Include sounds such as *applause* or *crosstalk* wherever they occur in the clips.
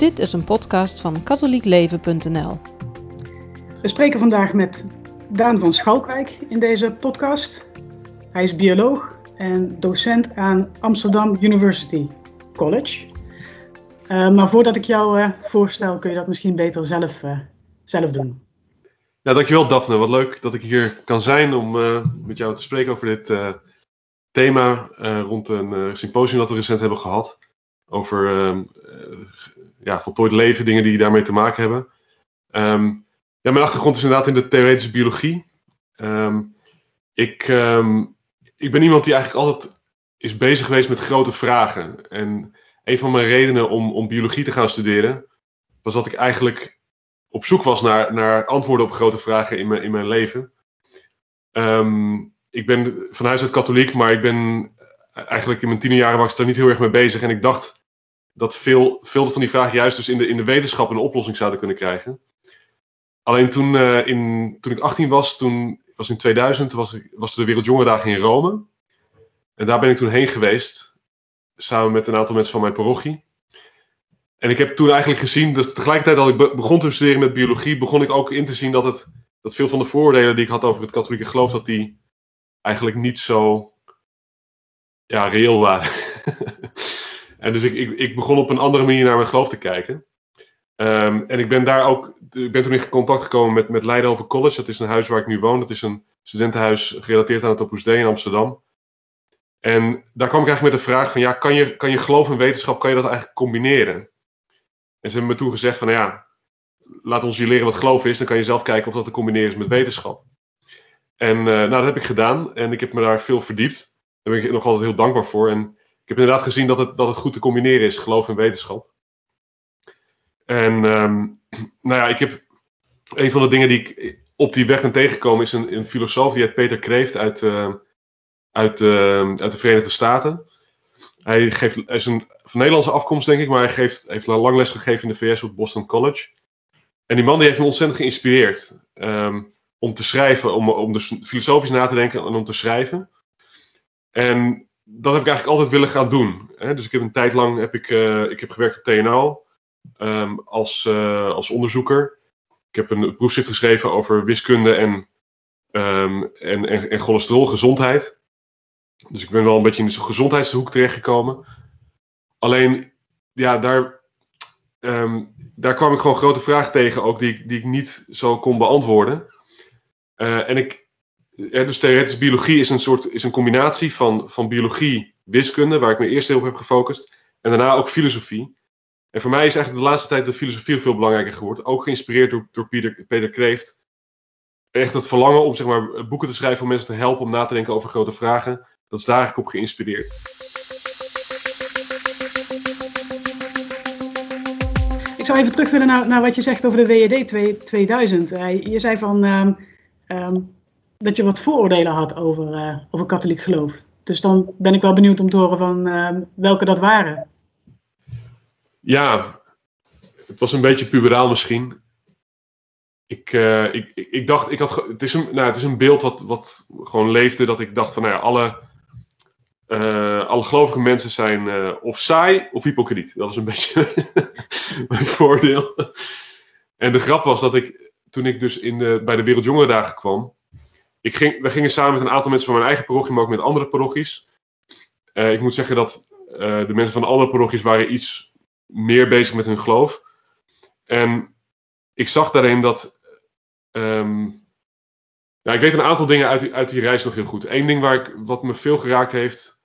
Dit is een podcast van katholiekleven.nl. We spreken vandaag met Daan van Schalkwijk in deze podcast. Hij is bioloog en docent aan Amsterdam University College. Uh, maar voordat ik jou uh, voorstel, kun je dat misschien beter zelf, uh, zelf doen. Ja, dankjewel Daphne. Wat leuk dat ik hier kan zijn om met jou te spreken over dit thema rond een symposium dat we recent hebben gehad. Over ehm, ja, voltooid leven, dingen die daarmee te maken hebben. Um, ja, mijn achtergrond is inderdaad in de theoretische biologie. Um, ik, um, ik ben iemand die eigenlijk altijd is bezig geweest met grote vragen. En een van mijn redenen om, om biologie te gaan studeren, was dat ik eigenlijk op zoek was naar, naar antwoorden op grote vragen in mijn, in mijn leven. ik ben van huis uit katholiek, maar ik ben eigenlijk in mijn tienerjaren was ik daar niet heel erg mee bezig. En ik dacht dat veel, veel van die vragen juist dus in de, in de wetenschap een oplossing zouden kunnen krijgen. Alleen toen, uh, in, toen ik 18 was, toen was in 2000, was, ik, was de Wereldjongerendagen in Rome. En daar ben ik toen heen geweest, samen met een aantal mensen van mijn parochie. En ik heb toen eigenlijk gezien, dat tegelijkertijd dat ik begon te studeren met biologie, begon ik ook in te zien dat, het, dat veel van de vooroordelen die ik had over het katholieke geloof, dat die eigenlijk niet zo ja, reëel waren. *laughs* En dus ik, ik, ik begon op een andere manier naar mijn geloof te kijken. Um, en ik ben daar ook, ik ben toen in contact gekomen met, met Leiden College. Dat is een huis waar ik nu woon. Dat is een studentenhuis gerelateerd aan het Opus Dei in Amsterdam. En daar kwam ik eigenlijk met de vraag van, ja, kan je, kan je geloof en wetenschap, kan je dat eigenlijk combineren? En ze hebben me toen gezegd van, ja, laat ons je leren wat geloof is. Dan kan je zelf kijken of dat te combineren is met wetenschap. En uh, nou, dat heb ik gedaan. En ik heb me daar veel verdiept. Daar ben ik nog altijd heel dankbaar voor. En heb inderdaad gezien dat het, dat het goed te combineren is, geloof en wetenschap. En um, *clears throat* nou ja, ik heb een van de dingen die ik op die weg ben tegengekomen is een, een filosoof die heet Peter Kreeft uit, uh, uit, uh, uit de Verenigde Staten. Hij, geeft, hij is een, van Nederlandse afkomst, denk ik, maar hij geeft, heeft lang les gegeven in de VS op Boston College. En die man die heeft me ontzettend geïnspireerd um, om te schrijven, om, om dus filosofisch na te denken en om te schrijven. En dat heb ik eigenlijk altijd willen gaan doen. Hè? Dus ik heb een tijd lang heb ik, uh, ik heb gewerkt op TNO um, als, uh, als onderzoeker. Ik heb een proefschrift geschreven over wiskunde en, um, en, en, cholesterol, gezondheid. Dus ik ben wel een beetje in de gezondheidshoek terechtgekomen. Alleen, ja, daar, um, daar kwam ik gewoon grote vragen tegen, ook die, die ik niet zo kon beantwoorden. Uh, en ik, dus theoretische biologie is een soort is een combinatie van, van biologie, wiskunde, waar ik me eerst heel op heb gefocust, en daarna ook filosofie. En voor mij is eigenlijk de laatste tijd de filosofie veel belangrijker geworden. Ook geïnspireerd door, door Peter, Peter Kreeft. Echt het verlangen om zeg maar, boeken te schrijven om mensen te helpen om na te denken over grote vragen. Dat is daar eigenlijk op geïnspireerd. Ik zou even terug willen naar, naar wat je zegt over de WED 2000. Je zei van um, um, dat je wat vooroordelen had over, uh, over katholiek geloof. Dus dan ben ik wel benieuwd om te horen van uh, welke dat waren. Ja, het was een beetje puberaal misschien. Ik, uh, ik, ik, dacht, ik had, het, is een, nou, het is een beeld wat, wat gewoon leefde, dat ik dacht van, nou ja, alle, alle gelovige mensen zijn of saai of hypocriet. Dat is een *laughs* beetje mijn voordeel. En de grap was dat ik, toen ik dus in de, bij de Wereldjongerendagen kwam, ik ging, we gingen samen met een aantal mensen van mijn eigen parochie, maar ook met andere parochies. Uh, ik moet zeggen dat uh, de mensen van de andere parochies waren iets meer bezig met hun geloof. En ik zag daarin dat. Um, nou, ik weet een aantal dingen uit die, uit die reis nog heel goed. Eén ding waar ik, wat me veel geraakt heeft,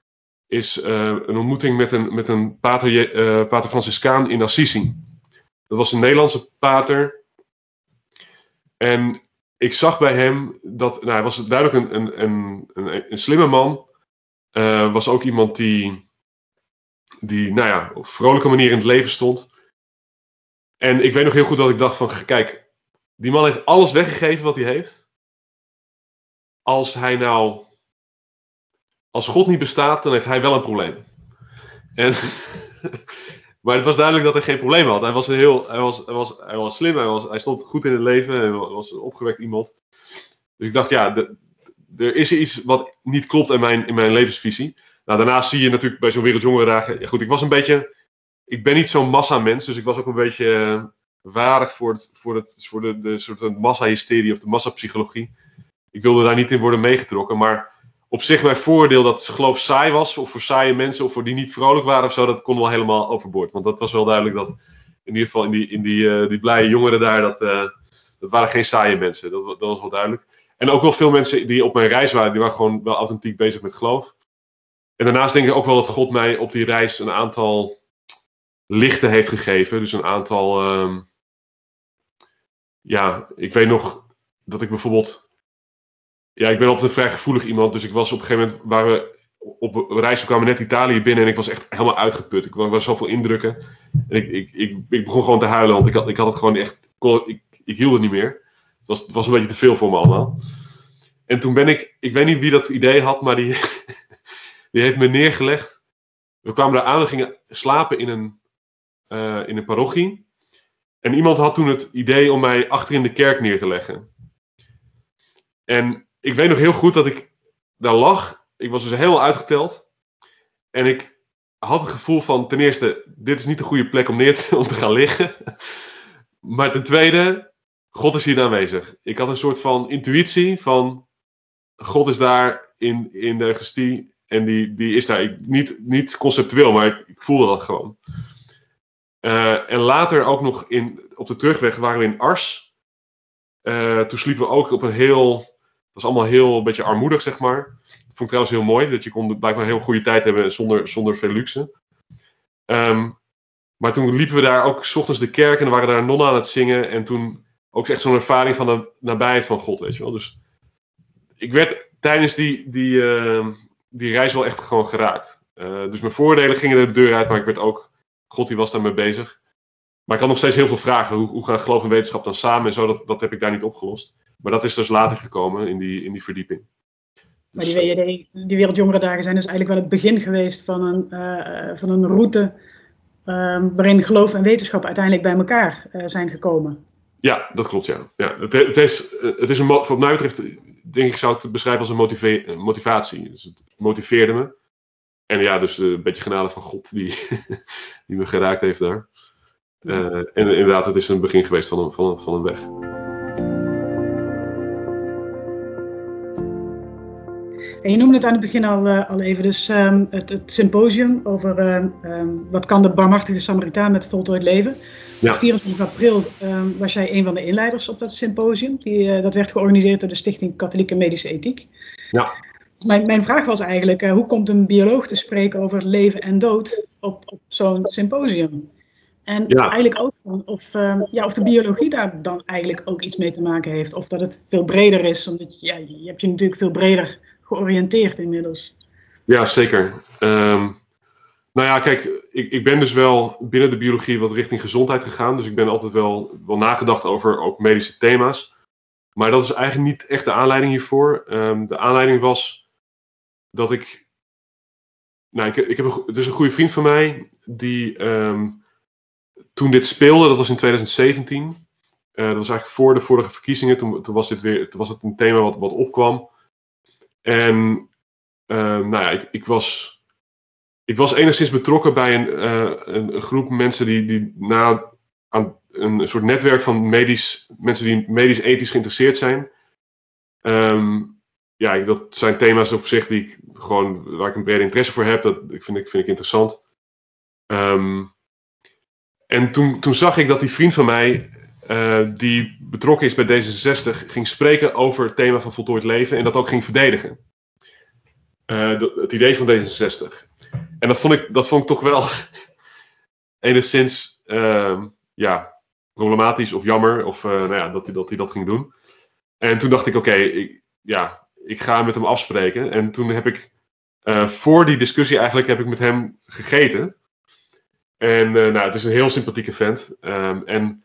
is uh, een ontmoeting met een, met een pater, pater Franciscaan in Assisi. Dat was een Nederlandse pater. En ik zag bij hem dat, nou, hij was duidelijk een, een, een, een slimme man. Uh, was ook iemand die, die, nou ja, op vrolijke manier in het leven stond. En ik weet nog heel goed dat ik dacht van, kijk, die man heeft alles weggegeven wat hij heeft. Als hij nou, als God niet bestaat, dan heeft hij wel een probleem. En *laughs* Maar het was duidelijk dat hij geen probleem had. Hij was, heel, hij was, hij was, hij was slim, hij, was, hij stond goed in het leven, hij was een opgewekt iemand. Dus ik dacht, ja, er is iets wat niet klopt in mijn, in mijn levensvisie. Nou, daarnaast zie je natuurlijk bij zo'n Wereldjongerendagen... Ja, goed, ik was een beetje... ik ben niet zo'n massa-mens, dus ik was ook een beetje uh, waardig voor, het, voor, het, voor de, de soort massa-hysterie of de massapsychologie. Ik wilde daar niet in worden meegetrokken, maar op zich mijn voordeel dat geloof saai was, of voor saaie mensen, of voor die niet vrolijk waren of zo, dat kon wel helemaal overboord. Want dat was wel duidelijk dat, in ieder geval in die, in die, uh, die blije jongeren daar, dat, uh, dat waren geen saaie mensen. Dat, dat was wel duidelijk. En ook wel veel mensen die op mijn reis waren, die waren gewoon wel authentiek bezig met geloof. En daarnaast denk ik ook wel dat God mij op die reis een aantal lichten heeft gegeven. Dus een aantal. Um, ja, ik weet nog dat ik bijvoorbeeld. Ja, ik ben altijd een vrij gevoelig iemand. Dus ik was op een gegeven moment. Waar we op reis we kwamen net Italië binnen. En ik was echt helemaal uitgeput. Ik was zoveel indrukken. En ik, ik, ik, ik begon gewoon te huilen. Want ik had, ik had het gewoon echt. Ik, ik hield het niet meer. Het was, het was een beetje te veel voor me allemaal. En toen ben ik. Ik weet niet wie dat idee had, maar die. *laughs* die heeft me neergelegd. We kwamen daar aan. We gingen slapen in een uh, in een parochie. En iemand had toen het idee om mij achter in de kerk neer te leggen. En ik weet nog heel goed dat ik daar lag. Ik was dus helemaal uitgeteld. En ik had het gevoel van, ten eerste, dit is niet de goede plek om, neer te, *laughs* gaan liggen. Maar ten tweede, God is hier aanwezig. Ik had een soort van intuïtie van, God is daar in, in de gestie. En die, die is daar, niet, niet conceptueel, maar ik, ik voelde dat gewoon. Uh, en later ook nog in, op de terugweg waren we in Ars. Uh, toen sliepen we ook op een heel. Was allemaal heel een beetje armoedig, zeg maar. Dat vond ik trouwens heel mooi. Dat je kon blijkbaar een heel goede tijd hebben zonder, zonder veel luxe. Um, maar toen liepen we daar ook s ochtends de kerk en er waren daar nonnen aan het zingen. En toen ook echt zo'n ervaring van de nabijheid van God, weet je wel. Dus ik werd tijdens die, die, uh, die reis wel echt gewoon geraakt. Uh, dus mijn voordelen gingen de deur uit, maar ik werd ook God die was daarmee bezig. Maar ik had nog steeds heel veel vragen. Hoe, hoe gaan geloof en wetenschap dan samen en zo? Dat, dat heb ik daar niet opgelost. Maar dat is dus later gekomen in die, in die verdieping. Maar die, die, die Wereldjongerendagen zijn dus eigenlijk wel het begin geweest van een, uh, van een route uh, waarin geloof en wetenschap uiteindelijk bij elkaar uh, zijn gekomen. Ja, dat klopt, ja. ja het, het, is, het is een, wat mij betreft, denk ik, zou het beschrijven als een motiva motivatie. Dus het motiveerde me. En ja, dus een beetje genade van God die, *laughs* die me geraakt heeft daar. Uh, en inderdaad, het is een begin geweest van een, van een, van een weg. En je noemde het aan het begin al, uh, al even, dus um, het, het, symposium over uh, um, wat kan de barmhartige Samaritaan met voltooid leven. Ja. Op 24 april um, was jij een van de inleiders op dat symposium. Die, uh, dat werd georganiseerd door de Stichting Katholieke Medische Ethiek. Ja. Mijn, mijn vraag was eigenlijk, uh, hoe komt een bioloog te spreken over leven en dood op, op zo'n symposium? En ja. eigenlijk ook of, uh, ja, of de biologie daar dan eigenlijk ook iets mee te maken heeft. Of dat het veel breder is, omdat ja, je hebt je natuurlijk veel breder georiënteerd inmiddels. Ja, zeker. Um, nou ja, kijk, ik, ik ben dus wel binnen de biologie wat richting gezondheid gegaan. Dus ik ben altijd wel, wel nagedacht over ook medische thema's. Maar dat is eigenlijk niet echt de aanleiding hiervoor. Um, de aanleiding was dat ik. Nou, ik, ik heb een, het is een goede vriend van mij die um, toen dit speelde, dat was in 2017. Uh, dat was eigenlijk voor de vorige verkiezingen. Toen, toen, was, dit weer, toen was het een thema wat, wat opkwam. En uh, nou ja, ik, ik, was, ik was enigszins betrokken bij een, uh, een, groep mensen die, die na aan een soort netwerk van medisch, mensen die medisch ethisch geïnteresseerd zijn. Um, ja, dat zijn thema's op zich die ik gewoon, waar ik een brede interesse voor heb. Dat vind, ik, vind ik interessant. Um, en toen, toen zag ik dat die vriend van mij, uh, die betrokken is bij D66, ging spreken over het thema van voltooid leven en dat ook ging verdedigen. Uh, het idee van D66. En dat vond ik, dat vond ik toch wel *laughs* enigszins uh, ja, problematisch of jammer of, uh, nou ja, dat, hij, dat dat ging doen. En toen dacht ik, oké, okay, ja, ik ga met hem afspreken. En toen heb ik, voor die discussie eigenlijk, heb ik met hem gegeten. En nou, het is een heel sympathieke vent. Um, en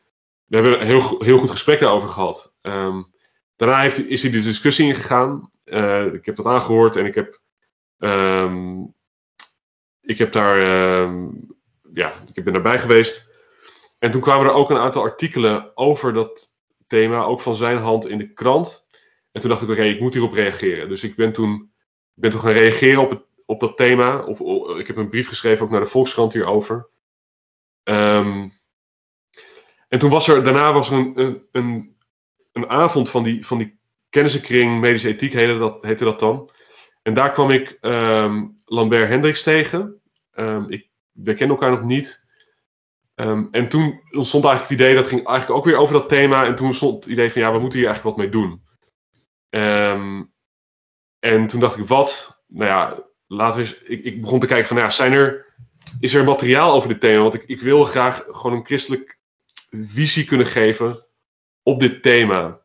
we hebben een heel, heel goed gesprek daarover gehad. Um, daarna heeft, is hij de discussie ingegaan. Uh, ik heb dat aangehoord en ik heb, um, ik heb daar, ja, ik ben daarbij geweest. En toen kwamen er ook een aantal artikelen over dat thema, ook van zijn hand in de krant. En toen dacht ik, oké, ik moet hierop reageren. Dus ik ben toen, ben toen gaan reageren op, het, op dat thema. Ik heb een brief geschreven ook naar de Volkskrant hierover. Ehm, en toen was er, daarna was er een, een, een, avond van die, van die kennissenkring medische ethiek, heette dat, dat dan. En daar kwam ik ehm, Lambert Hendricks tegen. Um, ik, we kennen elkaar nog niet. en toen ontstond eigenlijk het idee, dat ging eigenlijk ook weer over dat thema. En toen ontstond het idee van, ja, we moeten hier eigenlijk wat mee doen. en toen dacht ik, wat? Nou ja, laten we eens, ik, ik begon te kijken van, ja, zijn er, is er materiaal over dit thema? Want ik, ik wil graag gewoon een christelijk visie kunnen geven op dit thema.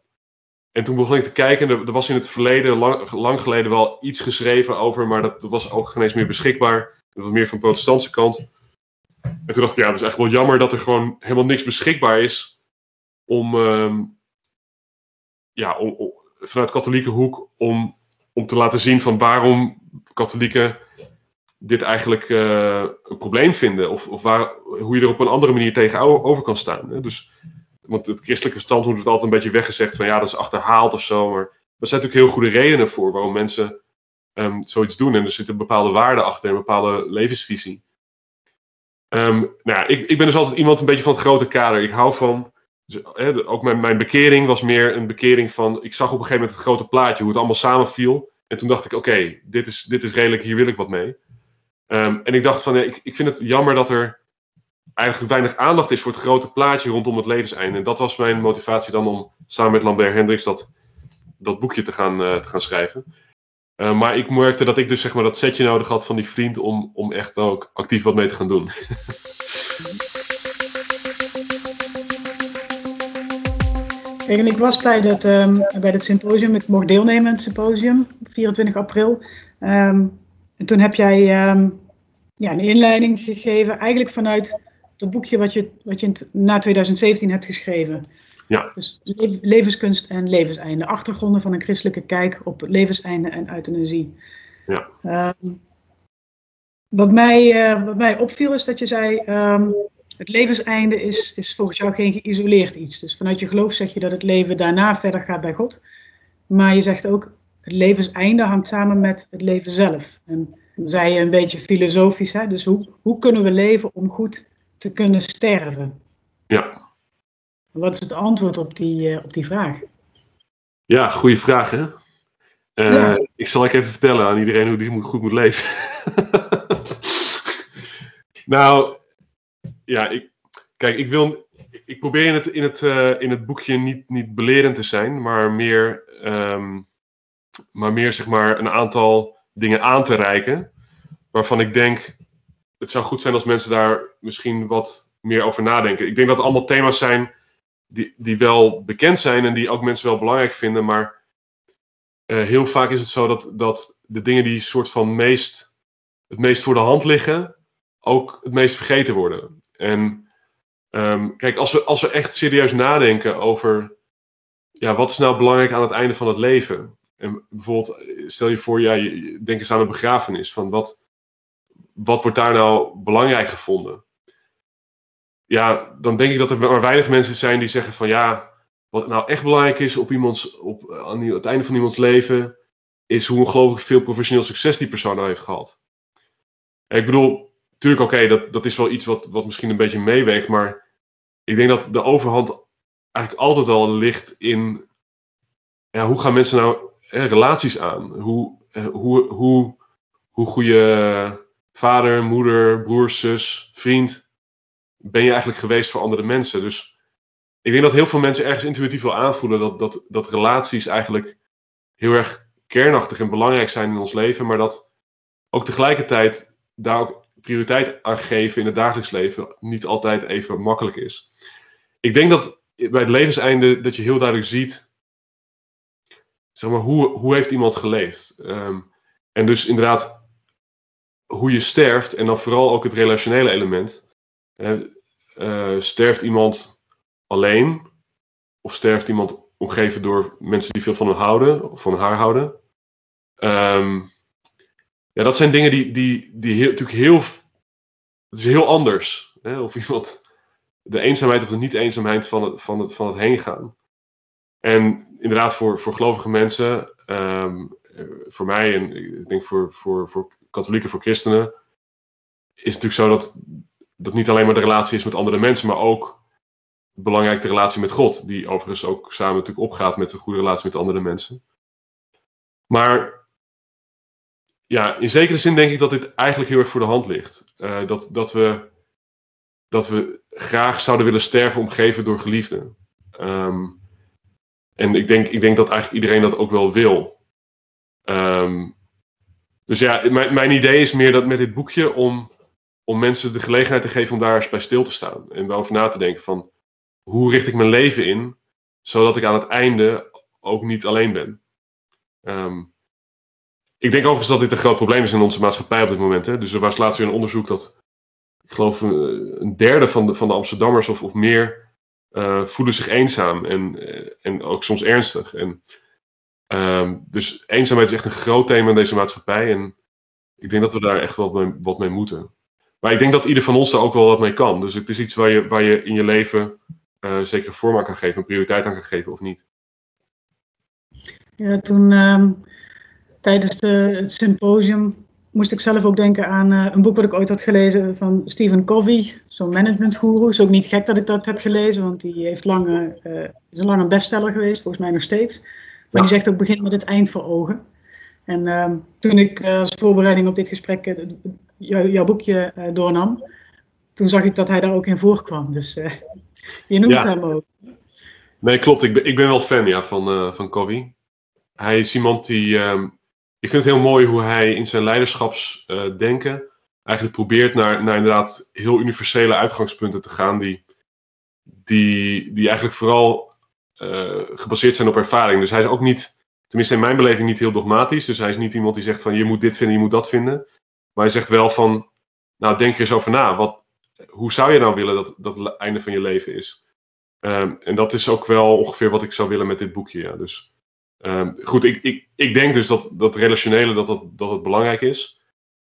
En toen begon ik te kijken, er, was in het verleden, lang, geleden, wel iets geschreven over, maar dat, was ook geen eens meer beschikbaar. Was meer van de protestantse kant. En toen dacht ik, ja, het is echt wel jammer dat er gewoon helemaal niks beschikbaar is om, uh, ja, vanuit katholieke hoek, om, om te laten zien van waarom katholieken dit eigenlijk uh, een probleem vinden. Of, of waar, hoe je er op een andere manier tegenover kan staan. Hè? Dus, want het christelijke standpunt wordt altijd een beetje weggezegd van ja, dat is achterhaald of zo. Maar er zijn natuurlijk heel goede redenen voor waarom mensen um, zoiets doen. En er zit een bepaalde waarde achter, een bepaalde levensvisie. Um, nou ja, ik, ik ben dus altijd iemand een beetje van het grote kader. Ik hou van. Dus, ook mijn, mijn bekering was meer een bekering van. Ik zag op een gegeven moment het grote plaatje, hoe het allemaal samenviel. En toen dacht ik: oké, dit, is, dit is redelijk, hier wil ik wat mee. Um, en ik dacht van, ik, ik vind het jammer dat er eigenlijk weinig aandacht is voor het grote plaatje rondom het levenseinde. En dat was mijn motivatie dan om samen met Lambert Hendricks dat, dat boekje te gaan, uh, te gaan schrijven. Uh, maar ik merkte dat ik dus zeg maar dat setje nodig had van die vriend om, om echt ook actief wat mee te gaan doen. *laughs* en ik was bij dat, um, bij dat symposium, ik mocht deelnemen aan het symposium, 24 april. En toen heb jij um, ja, een inleiding gegeven, eigenlijk vanuit dat boekje wat je, wat je na 2017 hebt geschreven. Ja. Dus levenskunst en levenseinde. Achtergronden van een christelijke kijk op levenseinde en euthanasie. Ja. Um, wat, mij, uh, wat mij opviel is dat je zei, um, het levenseinde is, is volgens jou geen geïsoleerd iets. Dus vanuit je geloof zeg je dat het leven daarna verder gaat bij God. Maar je zegt ook, het levenseinde hangt samen met het leven zelf. En dan zei je een beetje filosofisch, hè? dus hoe, hoe kunnen we leven om goed te kunnen sterven? Ja. Wat is het antwoord op die, uh, op die vraag? Ja, goede vraag hè. Uh, ja. Ik zal ik even vertellen aan iedereen hoe die goed moet leven. *laughs* nou, ja, ik, kijk, ik wil, ik probeer in het, in het, uh, in het boekje niet, niet belerend te zijn, maar meer um, maar meer zeg maar een aantal dingen aan te reiken. Waarvan ik denk, het zou goed zijn als mensen daar misschien wat meer over nadenken. Ik denk dat het allemaal thema's zijn die, die wel bekend zijn en die ook mensen wel belangrijk vinden. Maar uh, heel vaak is het zo dat, dat de dingen die soort van meest, het meest voor de hand liggen, ook het meest vergeten worden. En um, kijk, als we, als we echt serieus nadenken over ja, wat is nou belangrijk aan het einde van het leven? En bijvoorbeeld, stel je voor, ja, denk eens aan een begrafenis. Van wat, wat wordt daar nou belangrijk gevonden? Ja, dan denk ik dat er maar weinig mensen zijn die zeggen van ja, wat nou echt belangrijk is op iemands, op, aan het einde van iemands leven, is hoe ongelooflijk veel professioneel succes die persoon nou heeft gehad. Ik bedoel, natuurlijk oké, dat, dat is wel iets wat, wat misschien een beetje meeweegt, maar ik denk dat de overhand eigenlijk altijd al ligt in ja, hoe gaan mensen nou relaties aan. Hoe, hoe, hoe, hoe goede vader, moeder, broer, zus, vriend ben je eigenlijk geweest voor andere mensen. Dus ik denk dat heel veel mensen ergens intuïtief wel aanvoelen dat, dat, dat relaties eigenlijk heel erg kernachtig en belangrijk zijn in ons leven, maar dat ook tegelijkertijd daar ook prioriteit aan geven in het dagelijks leven niet altijd even makkelijk is. Ik denk dat bij het levenseinde dat je heel duidelijk ziet zeg maar, hoe, hoe heeft iemand geleefd? Um, en dus inderdaad, hoe je sterft en dan vooral ook het relationele element. Uh, sterft iemand alleen? Of sterft iemand omgeven door mensen die veel van hem houden of van haar houden? Um, ja, dat zijn dingen die, die, die heel, natuurlijk heel. Het is heel anders. Hè? Of *laughs* iemand de eenzaamheid of de niet-eenzaamheid van het, van, het, van het heen gaan. En inderdaad, voor, voor gelovige mensen, um, voor mij en ik denk voor, voor, voor katholieken, voor christenen, is het natuurlijk zo dat dat niet alleen maar de relatie is met andere mensen, maar ook belangrijk de relatie met God. Die overigens ook samen natuurlijk opgaat met een goede relatie met andere mensen. Maar ja, in zekere zin denk ik dat dit eigenlijk heel erg voor de hand ligt. Uh, dat, dat, we, dat we graag zouden willen sterven omgeven door geliefden. Um, en ik denk, ik denk dat eigenlijk iedereen dat ook wel wil. Um, dus ja, mijn, mijn idee is meer dat met dit boekje om, om mensen de gelegenheid te geven om daar eens bij stil te staan. En over na te denken van hoe richt ik mijn leven in, zodat ik aan het einde ook niet alleen ben. Um, ik denk overigens dat dit een groot probleem is in onze maatschappij op dit moment. Hè? Dus er was laatst weer een onderzoek dat, ik geloof, een, derde van de, van de Amsterdammers of, of meer uh, voelen zich eenzaam en, eh, en ook soms ernstig. En, um, dus eenzaamheid is echt een groot thema in deze maatschappij. En ik denk dat we daar echt wat mee, wat mee moeten. Maar ik denk dat ieder van ons daar ook wel wat mee kan. Dus het is iets waar je, waar je in je leven uh, zeker vorm aan kan geven, een prioriteit aan kan geven of niet. Ja, toen uh, tijdens de, het symposium moest ik zelf ook denken aan uh, een boek wat ik ooit had gelezen van Stephen Covey, zo'n managementguru. is ook niet gek dat ik dat heb gelezen, want die heeft lang, uh, is een lange bestseller geweest, volgens mij nog steeds. Maar die zegt ook begin met het eind voor ogen. En ehm, toen ik als voorbereiding op dit gesprek jouw boekje doornam, toen zag ik dat hij daar ook in voorkwam. Dus je noemt hem ook. Nee, klopt. Ik ben, ik ben wel fan ja, van, van Covey. Hij is iemand die. Um, ik vind het heel mooi hoe hij in zijn leiderschapsdenken uh, eigenlijk probeert naar, naar inderdaad heel universele uitgangspunten te gaan, die, die, die eigenlijk vooral uh, gebaseerd zijn op ervaring. Dus hij is ook niet, tenminste in mijn beleving, niet heel dogmatisch. Dus hij is niet iemand die zegt van je moet dit vinden, je moet dat vinden. Maar hij zegt wel van, nou denk er eens over na. Wat, hoe zou je nou willen dat, dat het einde van je leven is? Um, en dat is ook wel ongeveer wat ik zou willen met dit boekje. Ja. Dus Um, goed, ik, ik, ik denk dus dat dat relationele dat, dat, dat belangrijk is.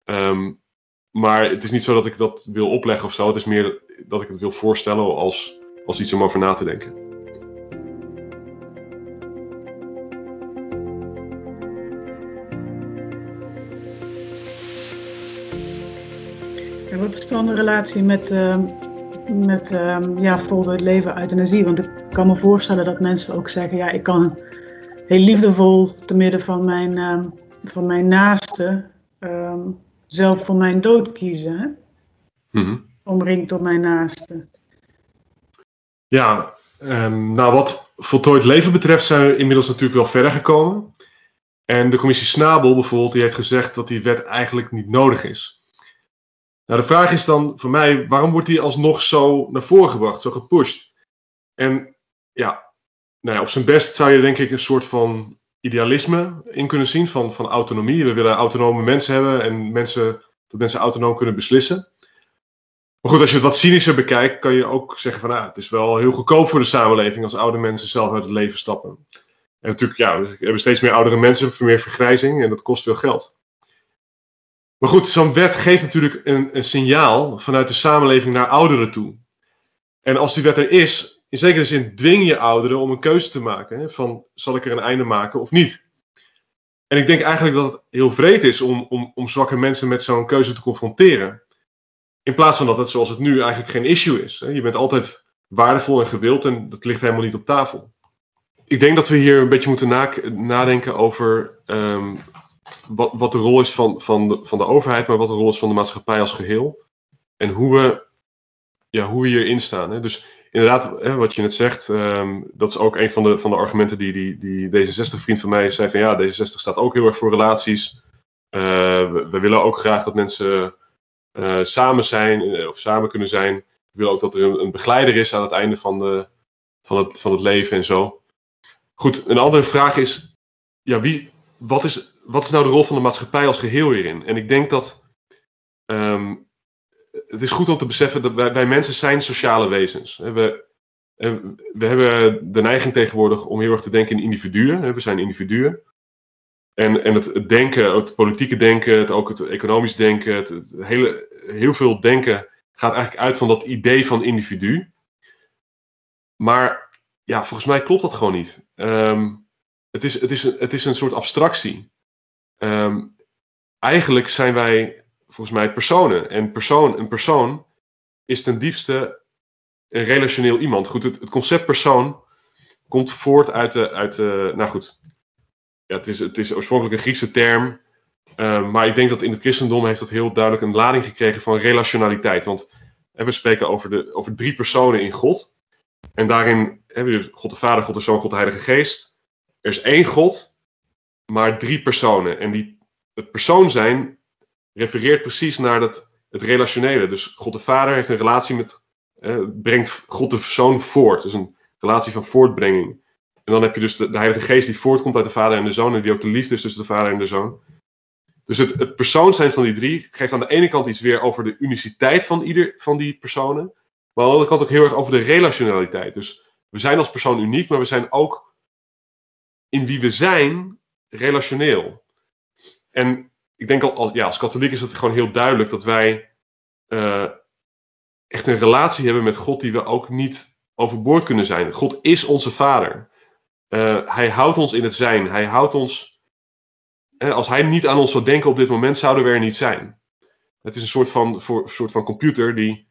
Um, maar het is niet zo dat ik dat wil opleggen of zo. Het is meer dat ik het wil voorstellen als, als iets om over na te denken. En wat is dan de relatie met, uh, met uh, ja, het leven euthanasie? Want ik kan me voorstellen dat mensen ook zeggen, ja, ik kan heel liefdevol te midden van mijn, uh, van mijn naaste uh, zelf voor mijn dood kiezen. Hè? Mm Omringd door mijn naaste. Ja, um, nou wat voltooid leven betreft zijn we inmiddels natuurlijk wel verder gekomen. En de commissie Snabel bijvoorbeeld, die heeft gezegd dat die wet eigenlijk niet nodig is. Nou, de vraag is dan voor mij, waarom wordt die alsnog zo naar voren gebracht, zo gepusht? En ja, nou op zijn best zou je denk ik een soort van idealisme in kunnen zien van, van autonomie. We willen autonome mensen hebben en mensen, dat mensen autonoom kunnen beslissen. Maar goed, als je het wat cynischer bekijkt, kan je ook zeggen van nou, het is wel heel goedkoop voor de samenleving als oude mensen zelf uit het leven stappen. En natuurlijk, ja, we hebben steeds meer oudere mensen, meer vergrijzing en dat kost veel geld. Maar goed, zo'n wet geeft natuurlijk een, een signaal vanuit de samenleving naar ouderen toe. En als die wet er is, in zekere zin dwing je ouderen om een keuze te maken. Hè, van zal ik er een einde maken of niet? En ik denk eigenlijk dat het heel vreed is om, om, om zwakke mensen met zo'n keuze te confronteren. In plaats van dat het zoals het nu eigenlijk geen issue is. Hè. Je bent altijd waardevol en gewild en dat ligt helemaal niet op tafel. Ik denk dat we hier een beetje moeten nadenken over um, wat, wat de rol is van, van, de, van de overheid, maar wat de rol is van de maatschappij als geheel. En hoe we, ja, hoe we hierin staan. Hè. Dus inderdaad, wat je net zegt, um, dat is ook een van de, van de argumenten die, die, die D66-vriend van mij zei van ja, D66 staat ook heel erg voor relaties. Uh, we, willen ook graag dat mensen uh, samen zijn eh, of samen kunnen zijn. We willen ook dat er een, een, begeleider is aan het einde van, de, van, het, van het leven en zo. Goed, een andere vraag is, ja, wie, wat, is, wat is nou de rol van de maatschappij als geheel hierin? En ik denk dat um, het is goed om te beseffen dat wij, mensen zijn sociale wezens. We, we hebben de neiging tegenwoordig om heel erg te denken in individuen. We zijn individuen. En, en het, denken, het politieke denken, het, ook het economisch denken, het, hele, heel veel denken gaat eigenlijk uit van dat idee van individu. Maar ja, volgens mij klopt dat gewoon niet. Het, is, het, is, het is een soort abstractie. Um, eigenlijk zijn wij volgens mij personen. En persoon, een persoon is ten diepste een relationeel iemand. Goed, het, het concept persoon komt voort uit de, uit de nou goed, ja, het, is, het is oorspronkelijk een Griekse term, uh, maar ik denk dat in het christendom heeft dat heel duidelijk een lading gekregen van relationaliteit. Want we spreken over, de, over drie personen in God. En daarin hebben we God de Vader, God de Zoon, God de Heilige Geest. Er is één God, maar drie personen. En die, het persoon zijn refereert precies naar dat, het relationele. Dus God de Vader heeft een relatie met, brengt God de Zoon voort. Dus een relatie van voortbrenging. En dan heb je dus de, de, Heilige Geest die voortkomt uit de Vader en de Zoon. En die ook de liefde is tussen de Vader en de Zoon. Dus het, het persoon zijn van die drie geeft aan de ene kant iets weer over de uniciteit van ieder van die personen. Maar aan de andere kant ook heel erg over de relationaliteit. Dus we zijn als persoon uniek, maar we zijn ook in wie we zijn relationeel. En ik denk al, ja, als katholiek is het gewoon heel duidelijk dat wij uh, echt een relatie hebben met God die we ook niet overboord kunnen zijn. God is onze vader. Uh, hij houdt ons in het zijn. Hij houdt ons. Als hij niet aan ons zou denken op dit moment, zouden we er niet zijn. Het is een soort van, voor, soort van computer die,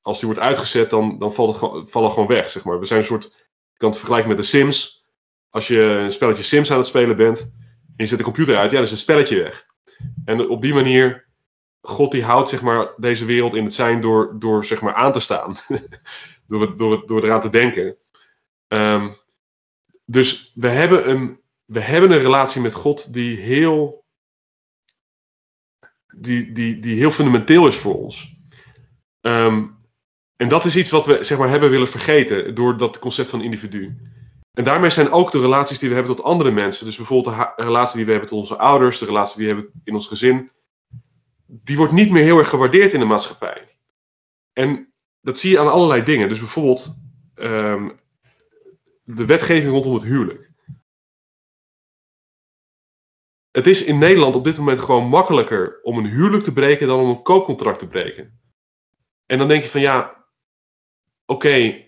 als die wordt uitgezet, dan, dan valt het gewoon, vallen gewoon weg. Zeg maar. We zijn een soort. Ik kan het vergelijken met de Sims. Als je een spelletje Sims aan het spelen bent en je zet de computer uit, ja, dan is het spelletje weg. En op die manier, God die houdt zeg maar, deze wereld in het zijn door, door zeg maar, aan te staan. *laughs* door, door, door eraan te denken. Um, dus we hebben, een, we hebben een relatie met God die heel, die, die, die heel fundamenteel is voor ons. Um, en dat is iets wat we zeg maar, hebben willen vergeten door dat concept van individu. En daarmee zijn ook de relaties die we hebben tot andere mensen, dus bijvoorbeeld de relatie die we hebben tot onze ouders, de relatie die we hebben in ons gezin, die wordt niet meer heel erg gewaardeerd in de maatschappij. En dat zie je aan allerlei dingen. Dus bijvoorbeeld um, de wetgeving rondom het huwelijk. Het is in Nederland op dit moment gewoon makkelijker om een huwelijk te breken dan om een koopcontract te breken. En dan denk je van ja, oké,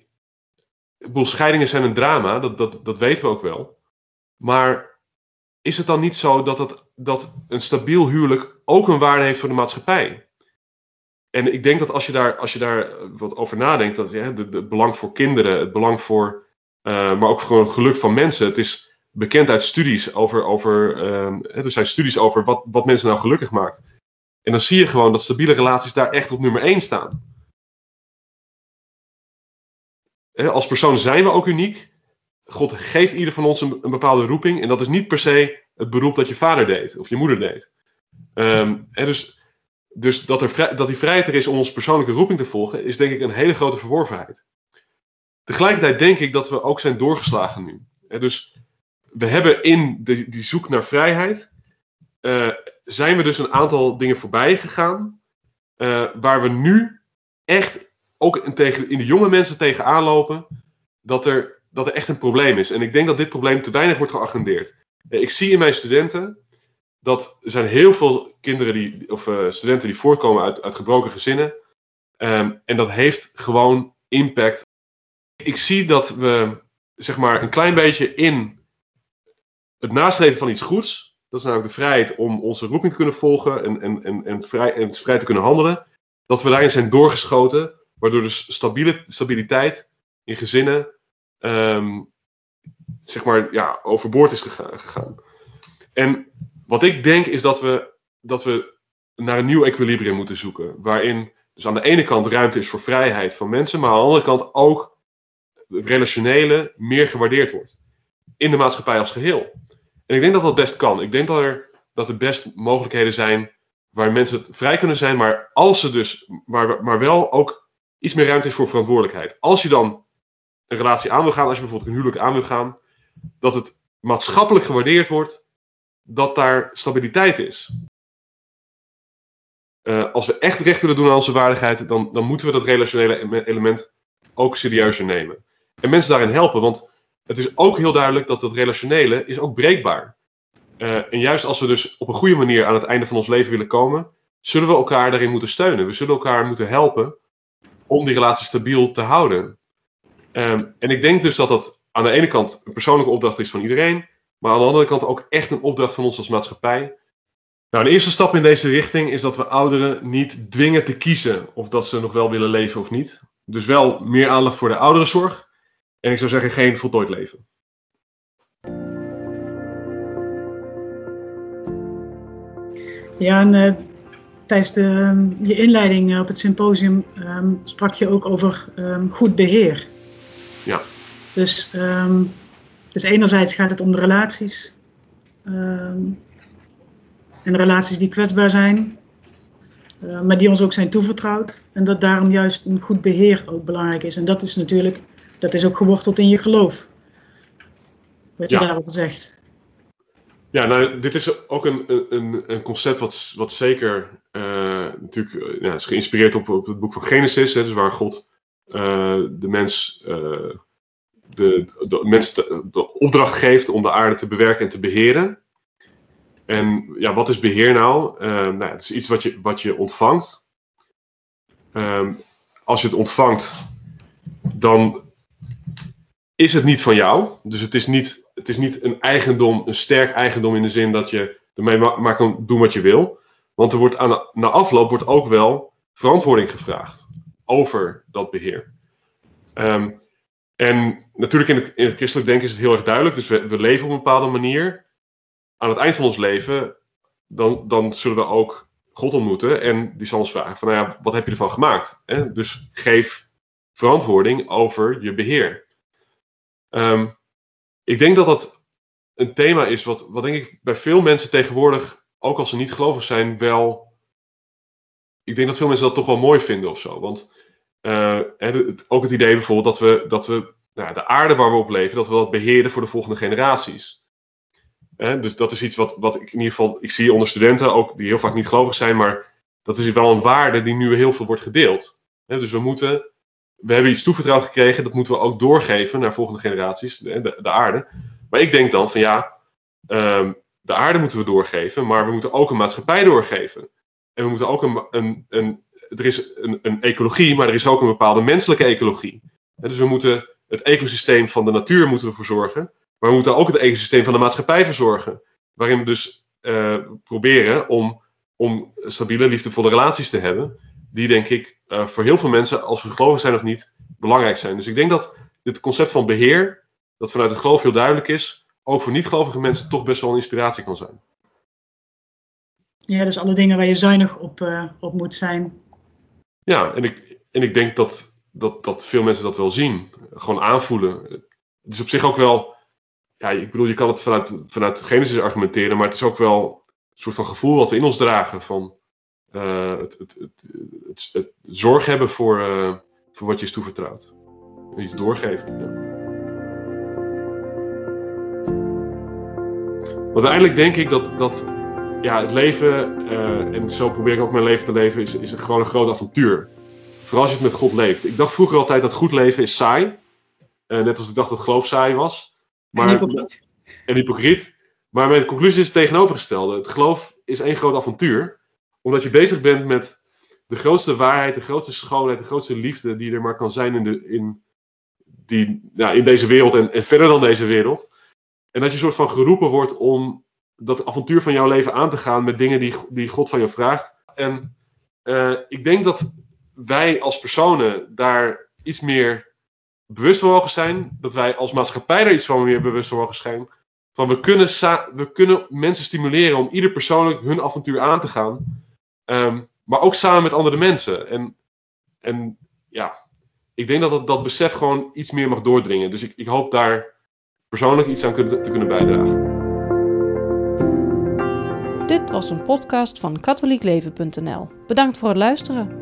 scheidingen zijn een drama, dat, dat, dat weten we ook wel. Maar is het dan niet zo dat, het, dat een stabiel huwelijk ook een waarde heeft voor de maatschappij? En ik denk dat als je daar, als je daar wat over nadenkt, dat ja, het belang voor kinderen, het belang voor, uh, maar ook voor het geluk van mensen. Het is bekend uit studies over, over uh, er zijn studies over wat, wat mensen nou gelukkig maakt. En dan zie je gewoon dat stabiele relaties daar echt op nummer 1 staan als persoon zijn we ook uniek. God geeft ieder van ons een, bepaalde roeping. En dat is niet per se het beroep dat je vader deed of je moeder deed. Um, dus dus dat, er dat die vrijheid er is om onze persoonlijke roeping te volgen, is denk ik een hele grote verworvenheid. Tegelijkertijd denk ik dat we ook zijn doorgeslagen nu. dus we hebben in de, die zoek naar vrijheid, uh, zijn we dus een aantal dingen voorbij gegaan, uh, waar we nu echt ook in, tegen, in de jonge mensen tegenaan lopen dat er, dat er echt een probleem is. En ik denk dat dit probleem te weinig wordt geagendeerd. Eh, ik zie in mijn studenten dat er zijn heel veel kinderen die, of uh, studenten die voortkomen uit, uit gebroken gezinnen. Um, en dat heeft gewoon impact. Ik zie dat we zeg maar een klein beetje in het nastreven van iets goeds. Dat is namelijk de vrijheid om onze roeping te kunnen volgen en, en, en, en, vrij, en vrij te kunnen handelen. Dat we daarin zijn doorgeschoten Waardoor dus stabiele, stabiliteit in gezinnen um, zeg maar, ja, overboord is gegaan. En wat ik denk is dat we, dat we naar een nieuw equilibrium moeten zoeken. Waarin dus aan de ene kant ruimte is voor vrijheid van mensen, maar aan de andere kant ook het relationele meer gewaardeerd wordt. In de maatschappij als geheel. En ik denk dat dat best kan. Ik denk dat er, dat er best mogelijkheden zijn waar mensen vrij kunnen zijn, maar als ze dus, maar, maar wel ook iets meer ruimte is voor verantwoordelijkheid. Als je dan een relatie aan wil gaan, als je bijvoorbeeld een huwelijk aan wil gaan, dat het maatschappelijk gewaardeerd wordt dat daar stabiliteit is. Uh, als we echt recht willen doen aan onze waardigheid, dan, dan moeten we dat relationele element ook serieuzer nemen. En mensen daarin helpen, want het is ook heel duidelijk dat dat relationele is ook breekbaar. Uh, en juist als we dus op een goede manier aan het einde van ons leven willen komen, zullen we elkaar daarin moeten steunen. We zullen elkaar moeten helpen om die relatie stabiel te houden. Um, en ik denk dus dat dat aan de ene kant een persoonlijke opdracht is van iedereen, maar aan de andere kant ook echt een opdracht van ons als maatschappij. Nou, een eerste stap in deze richting is dat we ouderen niet dwingen te kiezen of dat ze nog wel willen leven of niet. Dus wel meer aandacht voor de ouderenzorg. En ik zou zeggen, geen voltooid leven. Ja, en uh, tijdens de, ehm, je inleiding op het symposium um, sprak je ook over um, goed beheer. Ja. Dus, dus enerzijds gaat het om de relaties. en relaties die kwetsbaar zijn, uh, maar die ons ook zijn toevertrouwd. En dat daarom juist een goed beheer ook belangrijk is. En dat is natuurlijk, dat is ook geworteld in je geloof. Wat je daarover zegt. Ja, nou, dit is ook een, een, een concept wat, wat zeker natuurlijk uh, ja, is geïnspireerd op, op het boek van Genesis, hè, dus waar God uh, de mens, de, de, mens de, de, opdracht geeft om de aarde te bewerken en te beheren. En ja, wat is beheer nou? nou het is iets wat je, wat je ontvangt. Um, als je het ontvangt, dan is het niet van jou. Dus het is niet het is niet een eigendom, een sterk eigendom in de zin dat je ermee maar kan doen wat je wil. Want er wordt aan, na afloop wordt ook wel verantwoording gevraagd over dat beheer. Ehm, en natuurlijk in het, in het christelijk denken is het heel erg duidelijk. Dus we, we leven op een bepaalde manier. Aan het eind van ons leven, dan, dan zullen we ook God ontmoeten. En die zal ons vragen van, nou ja, wat heb je ervan gemaakt? Dus geef verantwoording over je beheer. Um, ik denk dat dat een thema is wat, wat denk ik bij veel mensen tegenwoordig, ook als ze niet gelovig zijn, wel. Ik denk dat veel mensen dat toch wel mooi vinden of zo. Want het, ook het idee bijvoorbeeld dat we, dat we nou, de aarde waar we op leven, dat we dat beheren voor de volgende generaties. dus dat is iets wat, wat ik in ieder geval, ik zie onder studenten ook die heel vaak niet gelovig zijn, maar dat is wel een waarde die nu heel veel wordt gedeeld. dus we moeten we hebben iets toevertrouwd gekregen, dat moeten we ook doorgeven naar volgende generaties, de, de, aarde. Maar ik denk dan van ja, um, de aarde moeten we doorgeven, maar we moeten ook een maatschappij doorgeven. En we moeten ook een, een, een er is een, een, ecologie, maar er is ook een bepaalde menselijke ecologie. En dus we moeten het ecosysteem van de natuur moeten we verzorgen, maar we moeten ook het ecosysteem van de maatschappij verzorgen. Waarin we dus uh, proberen om, om stabiele, liefdevolle relaties te hebben die denk ik uh, voor heel veel mensen, als we gelovig zijn of niet, belangrijk zijn. Dus ik denk dat dit concept van beheer, dat vanuit het geloof heel duidelijk is, ook voor niet-gelovige mensen toch best wel een inspiratie kan zijn. Ja, dus alle dingen waar je zuinig op, uh, op moet zijn. Ja, en ik, en ik denk dat, dat, dat veel mensen dat wel zien. Gewoon aanvoelen. Het is op zich ook wel. Ja, ik bedoel, je kan het vanuit, vanuit Genesis argumenteren, maar het is ook wel een soort van gevoel wat we in ons dragen. Van uh, het, het, het, het, zorg hebben voor, uh, voor wat je is toevertrouwd. En iets doorgeven. Ja. Want uiteindelijk denk ik dat, dat ja, het leven, uh, en zo probeer ik ook mijn leven te leven, is, is gewoon een groot avontuur. Vooral als je het met God leeft. Ik dacht vroeger altijd dat goed leven is saai. net als ik dacht dat geloof saai was. Maar, en hypocriet. En hypocriet. Maar mijn conclusie is het tegenovergestelde. Het geloof is één groot avontuur omdat je bezig bent met de grootste waarheid, de grootste schoonheid, de grootste liefde die er maar kan zijn in, de, in, die, ja, in deze wereld en, en verder dan deze wereld. En dat je soort van geroepen wordt om dat avontuur van jouw leven aan te gaan met dingen die, die God van je vraagt. En uh, ik denk dat wij als personen daar iets meer bewust van mogen zijn. Dat wij als maatschappij daar iets van meer bewust van mogen zijn. Van we kunnen, we kunnen mensen stimuleren om ieder persoonlijk hun avontuur aan te gaan. Um, maar ook samen met andere mensen. En, en ja, ik denk dat dat, dat besef gewoon iets meer mag doordringen. Dus ik, ik hoop daar persoonlijk iets aan te kunnen bijdragen. Dit was een podcast van katholiekleven.nl. Bedankt voor het luisteren.